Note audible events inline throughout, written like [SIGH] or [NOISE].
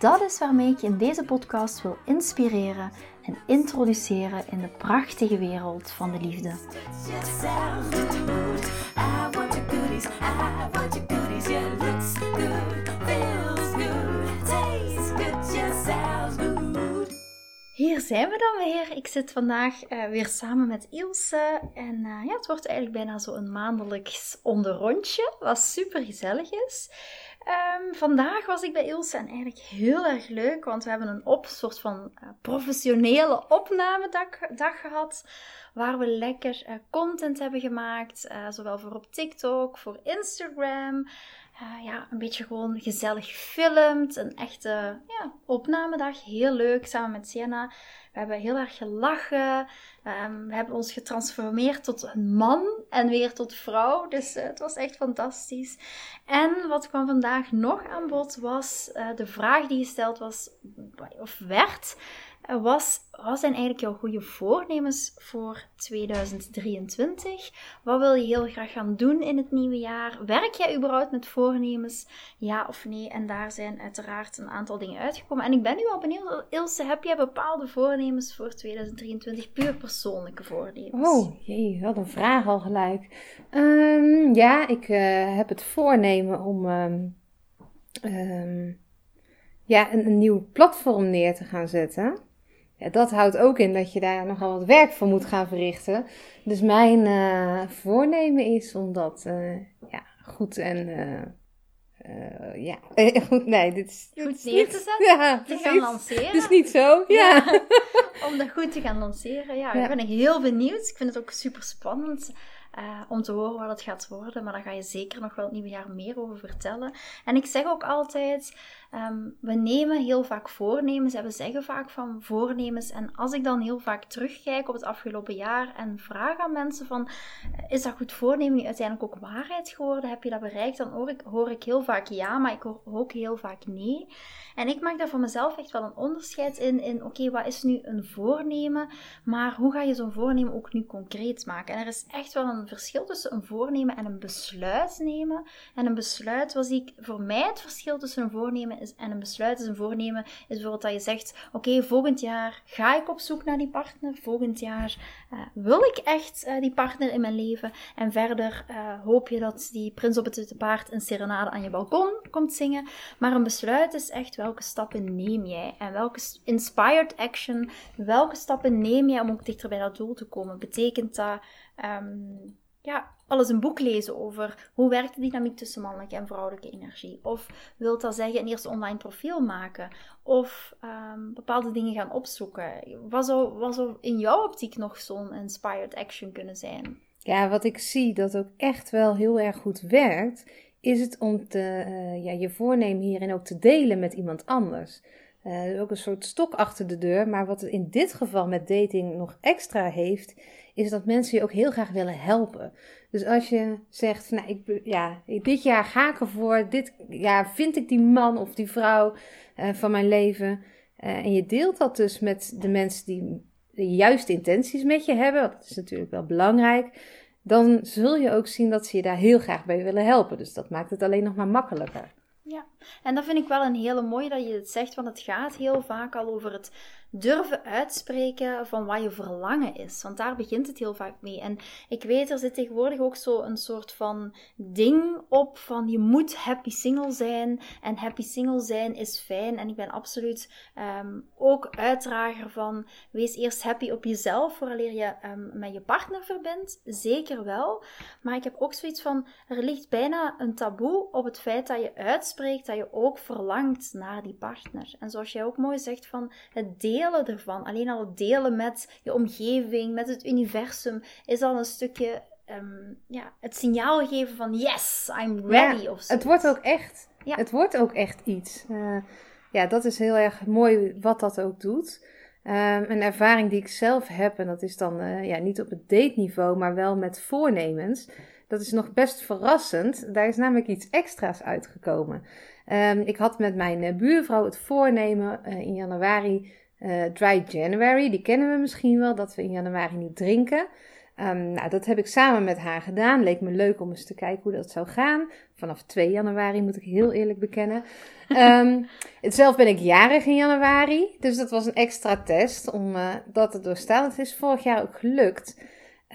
Dat is waarmee ik je in deze podcast wil inspireren en introduceren in de prachtige wereld van de liefde. Hier zijn we dan weer. Ik zit vandaag uh, weer samen met Ilse. En uh, ja, het wordt eigenlijk bijna zo een maandelijks onderrondje, wat super gezellig is. Um, vandaag was ik bij Ilse en eigenlijk heel erg leuk, want we hebben een op, soort van uh, professionele opnamedag dag gehad, waar we lekker uh, content hebben gemaakt, uh, zowel voor op TikTok, voor Instagram. Ja, een beetje gewoon gezellig gefilmd, een echte ja, opnamedag, heel leuk, samen met Sienna. We hebben heel erg gelachen. Um, we hebben ons getransformeerd tot een man en weer tot vrouw. Dus uh, het was echt fantastisch. En wat kwam vandaag nog aan bod was uh, de vraag die gesteld was, of werd was, wat zijn eigenlijk jouw goede voornemens voor 2023? Wat wil je heel graag gaan doen in het nieuwe jaar? Werk jij überhaupt met voornemens? Ja of nee? En daar zijn uiteraard een aantal dingen uitgekomen. En ik ben nu al benieuwd, Ilse, heb jij bepaalde voornemens voor 2023? Puur persoonlijke voornemens? Oh, jee, wat een vraag al gelijk. Um, ja, ik uh, heb het voornemen om... Um, um, ja, een, een nieuw platform neer te gaan zetten. Ja, dat houdt ook in dat je daar nogal wat werk voor moet gaan verrichten. Dus mijn uh, voornemen is om dat uh, ja, goed en. Uh, ja, [LAUGHS] goed, nee, dit is. Goed neer te zetten, [LAUGHS] ja, te gaan lanceren. Is niet zo, ja. ja. [LAUGHS] om dat goed te gaan lanceren, ja, ja. Ik ben heel benieuwd. Ik vind het ook super spannend. Uh, om te horen wat het gaat worden. Maar daar ga je zeker nog wel het nieuwe jaar meer over vertellen. En ik zeg ook altijd, um, we nemen heel vaak voornemens en we zeggen vaak van voornemens. En als ik dan heel vaak terugkijk op het afgelopen jaar en vraag aan mensen van, eh, is dat goed voornemen nu uiteindelijk ook waarheid geworden? Heb je dat bereikt? Dan hoor ik, heel vaak ja, maar ik hoor ook heel vaak nee. En ik maak daar voor mezelf echt wel een onderscheid in, in oké, wat is nu een voornemen? Maar hoe ga je zo'n voornemen ook nu concreet maken? En er is echt wel een verschil tussen een voornemen en een besluit nemen. En een besluit was ik, voor mij het verschil tussen een voornemen is, en een besluit is een voornemen, is bijvoorbeeld dat je zegt, oké, volgend jaar ga ik op zoek naar die partner. Volgend jaar uh, wil ik echt uh, die partner in mijn leven. En verder uh, hoop je dat die prins op het witte paard een serenade aan je balkon komt zingen. Maar een besluit is echt welke stappen neem jij? En welke inspired action, welke stappen neem jij om ook dichter bij dat doel te komen? Betekent dat um, ja, alles een boek lezen over hoe werkt de dynamiek tussen mannelijke en vrouwelijke energie? Of wilt dat zeggen een eerste online profiel maken? Of um, bepaalde dingen gaan opzoeken? Wat zou, wat zou in jouw optiek nog zo'n inspired action kunnen zijn? Ja, wat ik zie dat ook echt wel heel erg goed werkt, is het om te, uh, ja, je voornemen hierin ook te delen met iemand anders. Uh, ook een soort stok achter de deur. Maar wat het in dit geval met dating nog extra heeft, is dat mensen je ook heel graag willen helpen. Dus als je zegt, nou, ik, ja, dit jaar ga ik ervoor, dit jaar vind ik die man of die vrouw uh, van mijn leven. Uh, en je deelt dat dus met de mensen die de juiste intenties met je hebben, dat is natuurlijk wel belangrijk. Dan zul je ook zien dat ze je daar heel graag bij willen helpen. Dus dat maakt het alleen nog maar makkelijker. En dat vind ik wel een hele mooie dat je het zegt, want het gaat heel vaak al over het durven uitspreken van wat je verlangen is. Want daar begint het heel vaak mee. En ik weet, er zit tegenwoordig ook zo een soort van ding op van je moet happy single zijn. En happy single zijn is fijn. En ik ben absoluut um, ook uitdrager van wees eerst happy op jezelf vooraleer je um, met je partner verbindt. Zeker wel. Maar ik heb ook zoiets van, er ligt bijna een taboe op het feit dat je uitspreekt dat je ook verlangt naar die partner. En zoals jij ook mooi zegt van het delen delen ervan, alleen al het delen met je omgeving, met het universum, is al een stukje um, ja, het signaal geven van yes, I'm ready. Ja, het wordt ook echt. Ja. Het wordt ook echt iets. Uh, ja, dat is heel erg mooi wat dat ook doet. Um, een ervaring die ik zelf heb, en dat is dan uh, ja, niet op het date niveau, maar wel met voornemens. Dat is nog best verrassend. Daar is namelijk iets extra's uitgekomen. Um, ik had met mijn uh, buurvrouw het voornemen in januari, Dry January. Die kennen we misschien wel, dat we in januari niet drinken. Um, nou, dat heb ik samen met haar gedaan. Leek me leuk om eens te kijken hoe dat zou gaan. Vanaf 2 januari moet ik heel eerlijk bekennen. [LAUGHS] Um, zelf ben ik jarig in januari. Dus dat was een extra test om uh, dat te doorstaan. Het is vorig jaar ook gelukt.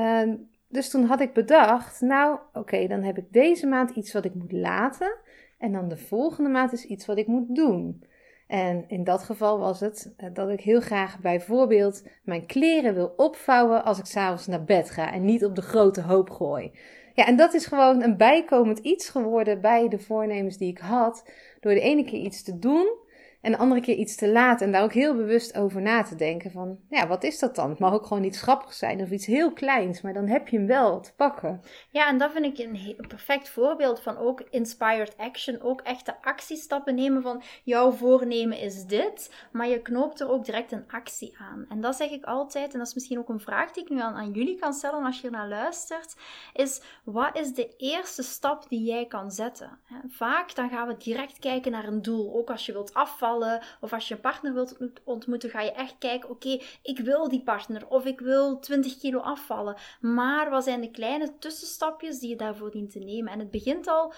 Um, dus toen had ik bedacht, nou oké, dan heb ik deze maand iets wat ik moet laten. En dan de volgende maand is iets wat ik moet doen. En in dat geval was het eh, dat ik heel graag bijvoorbeeld mijn kleren wil opvouwen als ik s'avonds naar bed ga en niet op de grote hoop gooi. Ja, en dat is gewoon een bijkomend iets geworden bij de voornemens die ik had. Door de ene keer iets te doen en de andere keer iets te laten. En daar ook heel bewust over na te denken van, ja, wat is dat dan? Het mag ook gewoon iets grappigs zijn of iets heel kleins, maar dan heb je hem wel te pakken. Ja, en dat vind ik een, perfect voorbeeld van ook inspired action. Ook echte actiestappen nemen van, jouw voornemen is dit, maar je knoopt er ook direct een actie aan. En dat zeg ik altijd, en dat is misschien ook een vraag die ik nu aan, aan jullie kan stellen als je naar luistert, is, wat is de eerste stap die jij kan zetten? Vaak dan gaan we direct kijken naar een doel, ook als je wilt afvallen of als je een partner wilt ontmoeten, ga je echt kijken: oké, ik wil die partner of ik wil 20 kilo afvallen. Maar wat zijn de kleine tussenstapjes die je daarvoor dient te nemen? En het begint al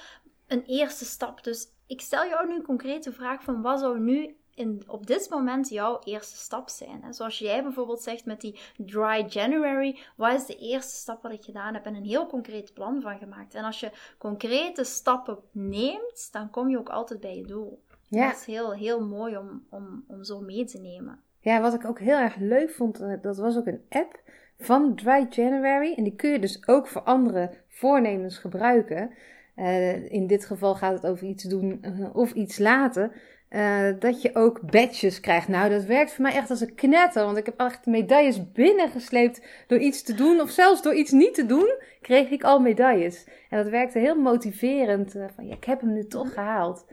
een eerste stap. Dus ik stel jou nu een concrete vraag: van wat zou nu in, op dit moment jouw eerste stap zijn. En zoals jij bijvoorbeeld zegt met die Dry January, wat is de eerste stap wat ik gedaan heb en een heel concreet plan van gemaakt. En als je concrete stappen neemt, dan kom je ook altijd bij je doel. Ja. Dat is heel, heel mooi om, om, om zo mee te nemen. Ja, wat ik ook heel erg leuk vond, eh, dat was ook een app van Dry January. En die kun je dus ook voor andere voornemens gebruiken. Uh, in dit geval gaat het over iets doen uh, of iets laten. Uh, dat je ook badges krijgt. Nou, dat werkt voor mij echt als een knetter. Want ik heb echt medailles binnengesleept door iets te doen. Of zelfs door iets niet te doen, kreeg ik al medailles. En dat werkte heel motiverend. van ja, ik heb hem nu toch gehaald.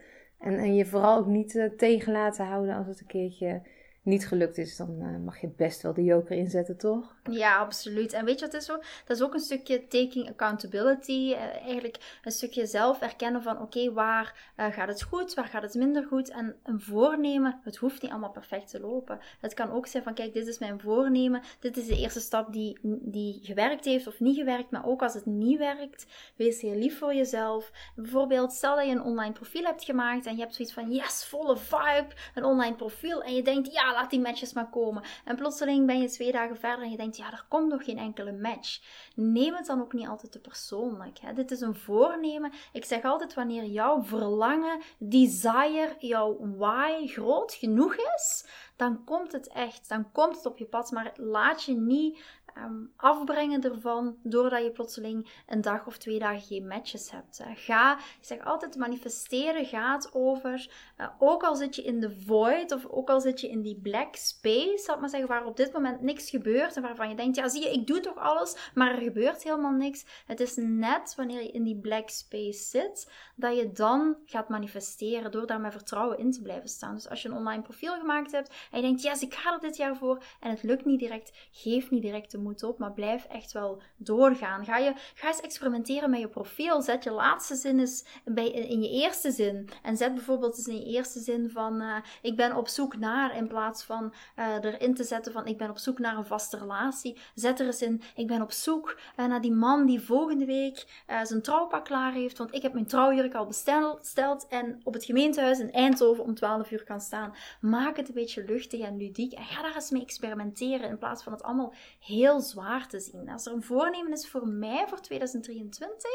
En, en je vooral ook niet uh, tegen laten houden als het een keertje niet gelukt is, dan uh, mag je best wel de joker inzetten, toch? Ja, absoluut. En weet je wat is zo? Dat is ook een stukje taking accountability. Uh, eigenlijk een stukje zelf erkennen van oké, waar uh, gaat het goed, waar gaat het minder goed? En een voornemen, het hoeft niet allemaal perfect te lopen. Het kan ook zijn van kijk, dit is mijn voornemen. Dit is de eerste stap die, die gewerkt heeft of niet gewerkt. Maar ook als het niet werkt, wees heel lief voor jezelf. Bijvoorbeeld, stel dat je een online profiel hebt gemaakt en je hebt zoiets van yes, volle vibe, een online profiel. En je denkt ja, laat die matches maar komen. En plotseling ben je twee dagen verder en je denkt, ja, er komt nog geen enkele match. Neem het dan ook niet altijd te persoonlijk. Hè? Dit is een voornemen. Ik zeg altijd, wanneer jouw verlangen, desire, jouw why groot genoeg is, dan komt het echt. Dan komt het op je pad. Maar laat je niet um, afbrengen ervan doordat je plotseling een dag of twee dagen geen matches hebt. Ga, ik zeg altijd, manifesteren gaat over, uh, ook al zit je in de void of ook al zit je in die black space, ik maar zeggen, waar op dit moment niks gebeurt en waarvan je denkt, ja zie je, ik doe toch alles, maar er gebeurt helemaal niks. Het is net wanneer je in die black space zit, dat je dan gaat manifesteren door daar met vertrouwen in te blijven staan. Dus als je een online profiel gemaakt hebt en je denkt, yes, ik ga er dit jaar voor en het lukt niet direct, geef niet direct de moet op, maar blijf echt wel doorgaan. Ga, je, ga eens experimenteren met je profiel. Zet je laatste zin eens bij, in je eerste zin. En zet bijvoorbeeld eens in je eerste zin van uh, ik ben op zoek naar, in plaats van uh, erin te zetten van ik ben op zoek naar een vaste relatie. Zet er eens in, ik ben op zoek uh, naar die man die volgende week zijn trouwpak klaar heeft, want ik heb mijn trouwjurk al besteld en op het gemeentehuis in Eindhoven om 12 uur kan staan. Maak het een beetje luchtig en ludiek en ga daar eens mee experimenteren in plaats van het allemaal heel zwaar te zien. Als er een voornemen is voor mij voor 2023,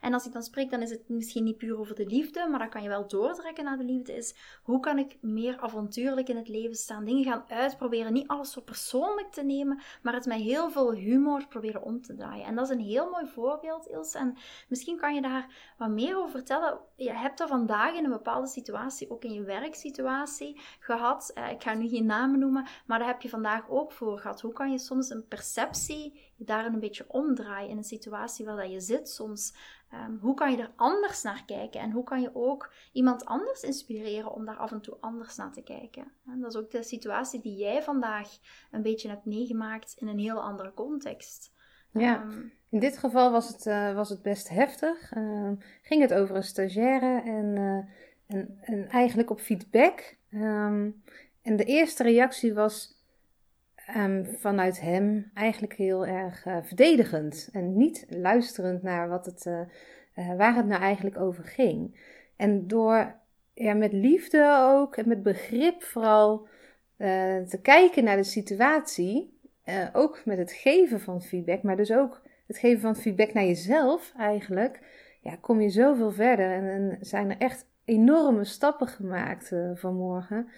en als ik dan spreek, dan is het misschien niet puur over de liefde, maar dan kan je wel doortrekken naar de liefde, is hoe kan ik meer avontuurlijk in het leven staan, dingen gaan uitproberen, niet alles zo persoonlijk te nemen, maar het met heel veel humor proberen om te draaien. En dat is een heel mooi voorbeeld, Ilse, en misschien kan je daar wat meer over vertellen. Je hebt dat vandaag in een bepaalde situatie, ook in je werksituatie, gehad. Eh, ik ga nu geen namen noemen, maar daar heb je vandaag ook voor gehad. Hoe kan je soms een persoon perceptie je daarin een beetje omdraaien in een situatie waar dat je zit soms Ehm, hoe kan je er anders naar kijken? En hoe kan je ook iemand anders inspireren om daar af en toe anders naar te kijken? En dat is ook de situatie die jij vandaag een beetje hebt meegemaakt in een heel andere context. Ja, ehm, in dit geval was het, uh, was het best heftig. Uh, ging het over een stagiaire en, uh, en, en, eigenlijk op feedback. Um, en de eerste reactie was um, vanuit hem eigenlijk heel erg uh, verdedigend en niet luisterend naar wat het, uh, uh, waar het nou eigenlijk over ging. En door ja, met liefde ook en met begrip vooral te kijken naar de situatie, ook met het geven van feedback, maar dus ook het geven van feedback naar jezelf eigenlijk, ja, kom je zoveel verder en, en zijn er echt enorme stappen gemaakt vanmorgen.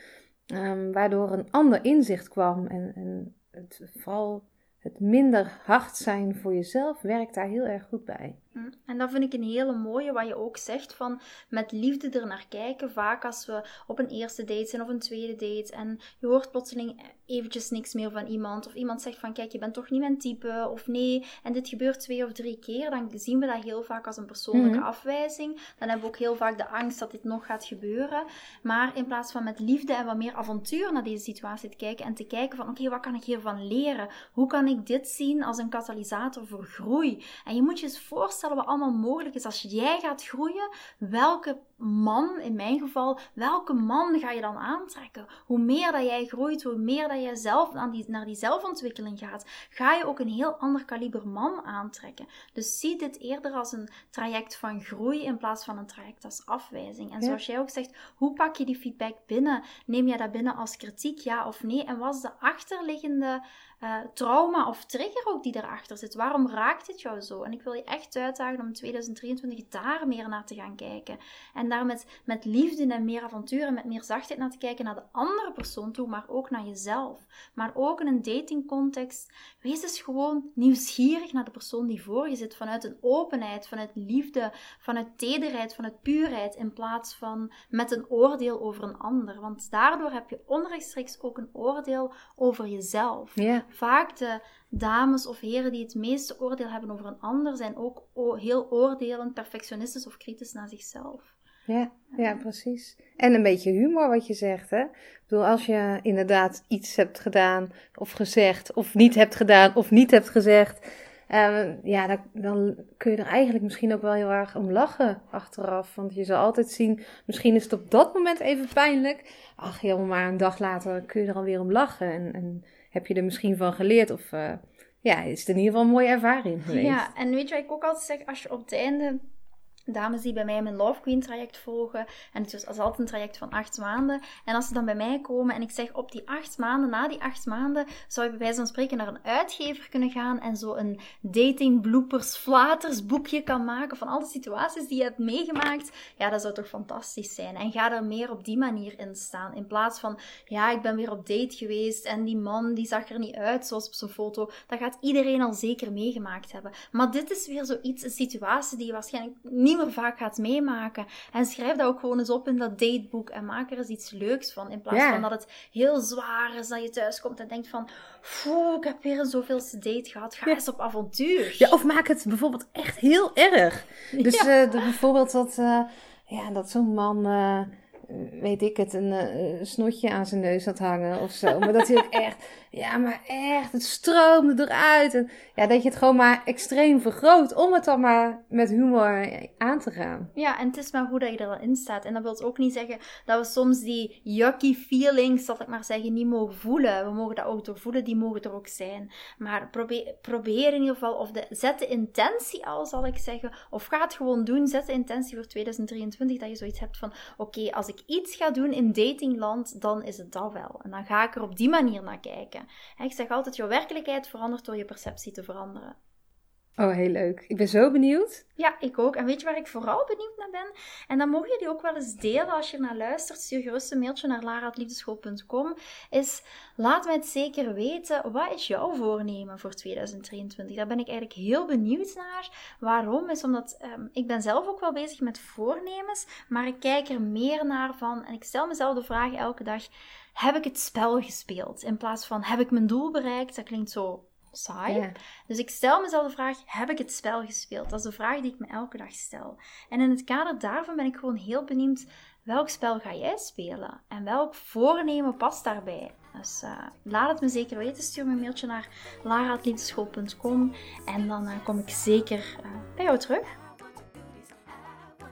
Um, waardoor een ander inzicht kwam en, en het, vooral het minder hard zijn voor jezelf werkt daar heel erg goed bij. Hm. En dat vind ik een hele mooie, wat je ook zegt van met liefde er naar kijken. Vaak als we op een eerste date zijn of een tweede date en je hoort plotseling eventjes niks meer van iemand. Of iemand zegt van kijk, je bent toch niet mijn type of nee. En dit gebeurt twee of drie keer, dan zien we dat heel vaak als een persoonlijke mhm. afwijzing. Dan hebben we ook heel vaak de angst dat dit nog gaat gebeuren. Maar in plaats van met liefde en wat meer avontuur naar deze situatie te kijken en te kijken van oké, wat kan ik hiervan leren? Hoe kan ik dit zien als een katalysator voor groei? En je moet je eens voorstellen wat allemaal mogelijk is als jij gaat groeien. Welke man, in mijn geval, welke man ga je dan aantrekken? Hoe meer dat jij groeit, hoe meer dat jij zelf naar die, naar die zelfontwikkeling gaat, ga je ook een heel ander kaliber man aantrekken. Dus zie dit eerder als een traject van groei in plaats van een traject als afwijzing. En zoals jij ook zegt, hoe pak je die feedback binnen? Neem je dat binnen als kritiek, ja of nee? En wat is de achterliggende uh, trauma of trigger ook die erachter zit. Waarom raakt het jou zo? En ik wil je echt uitdagen om in 2023 daar meer naar te gaan kijken. En daar met, liefde en meer avontuur en met meer zachtheid naar te kijken naar de andere persoon toe, maar ook naar jezelf. Maar ook in een datingcontext, wees eens gewoon nieuwsgierig naar de persoon die voor je zit. Vanuit een openheid, vanuit liefde, vanuit tederheid, vanuit puurheid. In plaats van met een oordeel over een ander. Want daardoor heb je onrechtstreeks ook een oordeel over jezelf. Ja vaak de dames of heren die het meeste oordeel hebben over een ander, zijn ook heel oordelend, perfectionistisch of kritisch naar zichzelf. Ja, ja, precies. En een beetje humor wat je zegt, hè? Ik bedoel, als je inderdaad iets hebt gedaan of gezegd, of niet hebt gedaan of niet hebt gezegd, uh, ja, dan, dan, kun je er eigenlijk misschien ook wel heel erg om lachen achteraf. Want je zal altijd zien, misschien is het op dat moment even pijnlijk. Ach joh, maar een dag later kun je er alweer om lachen. En, en heb je er misschien van geleerd? Of uh, ja, is het in ieder geval een mooie ervaring geweest. Ja, en weet je wat ik ook altijd zeg? Als je op het einde dames die bij mij mijn Love Queen traject volgen. En het is altijd een traject van acht maanden. En als ze dan bij mij komen en ik zeg op die acht maanden, na die acht maanden, zou je bij wijze van spreken naar een uitgever kunnen gaan en zo een dating bloopers flaters boekje kan maken van al de situaties die je hebt meegemaakt. Ja, dat zou toch fantastisch zijn. En ga er meer op die manier in staan. In plaats van, ja, ik ben weer op date geweest en die man die zag er niet uit zoals op zijn foto. Dat gaat iedereen al zeker meegemaakt hebben. Maar dit is weer zoiets, een situatie die je waarschijnlijk niet niet vaak gaat meemaken. En schrijf dat ook gewoon eens op in dat dateboek en maak er eens iets leuks van. In plaats van dat het heel zwaar is, dat je thuis komt en denkt van, ik heb weer een zoveelste date gehad, ga eens op avontuur. Ja, of maak het bijvoorbeeld echt heel erg. Dus uh, bijvoorbeeld dat, uh, ja, dat zo'n man... Uh, weet ik het, een, een, snotje aan zijn neus had hangen of zo. Maar dat hij ook [LAUGHS] echt ja, maar echt, het stroomde eruit. En ja, dat je het gewoon maar extreem vergroot om het dan maar met humor aan te gaan. Ja, en het is maar hoe dat je er dan in staat. En dat wil ook niet zeggen dat we soms die yucky feelings, zal ik maar zeggen, niet mogen voelen. We mogen dat ook doorvoelen, die mogen er ook zijn. Maar probeer, probeer in ieder geval, of de, zet de intentie al, zal ik zeggen. Of ga het gewoon doen, zet de intentie voor 2023, dat je zoiets hebt van, oké, als ik iets ga doen in datingland, dan is het dat wel. En dan ga ik er op die manier naar kijken. Ik zeg altijd, jouw werkelijkheid verandert door je perceptie te veranderen. Oh, heel leuk. Ik ben zo benieuwd. Ja, ik ook. En weet je waar ik vooral benieuwd naar ben? En dan mogen jullie ook wel eens delen als je naar luistert. Stuur gerust een mailtje naar lara.liefdeschool.com. Is, laat mij het zeker weten. Wat is jouw voornemen voor 2023? Daar ben ik eigenlijk heel benieuwd naar. Waarom? Is omdat um, ik ben zelf ook wel bezig met voornemens. Maar ik kijk er meer naar van. En ik stel mezelf de vraag elke dag heb ik het spel gespeeld? In plaats van heb ik mijn doel bereikt? Dat klinkt zo saai. Dus ik stel mezelf de vraag: heb ik het spel gespeeld? Dat is de vraag die ik me elke dag stel. En in het kader daarvan ben ik gewoon heel benieuwd welk spel ga jij spelen en welk voornemen past daarbij. Dus uh, laat het me zeker weten. Stuur me een mailtje naar lara.liefdeschool.com en dan uh, kom ik zeker uh, bij jou terug.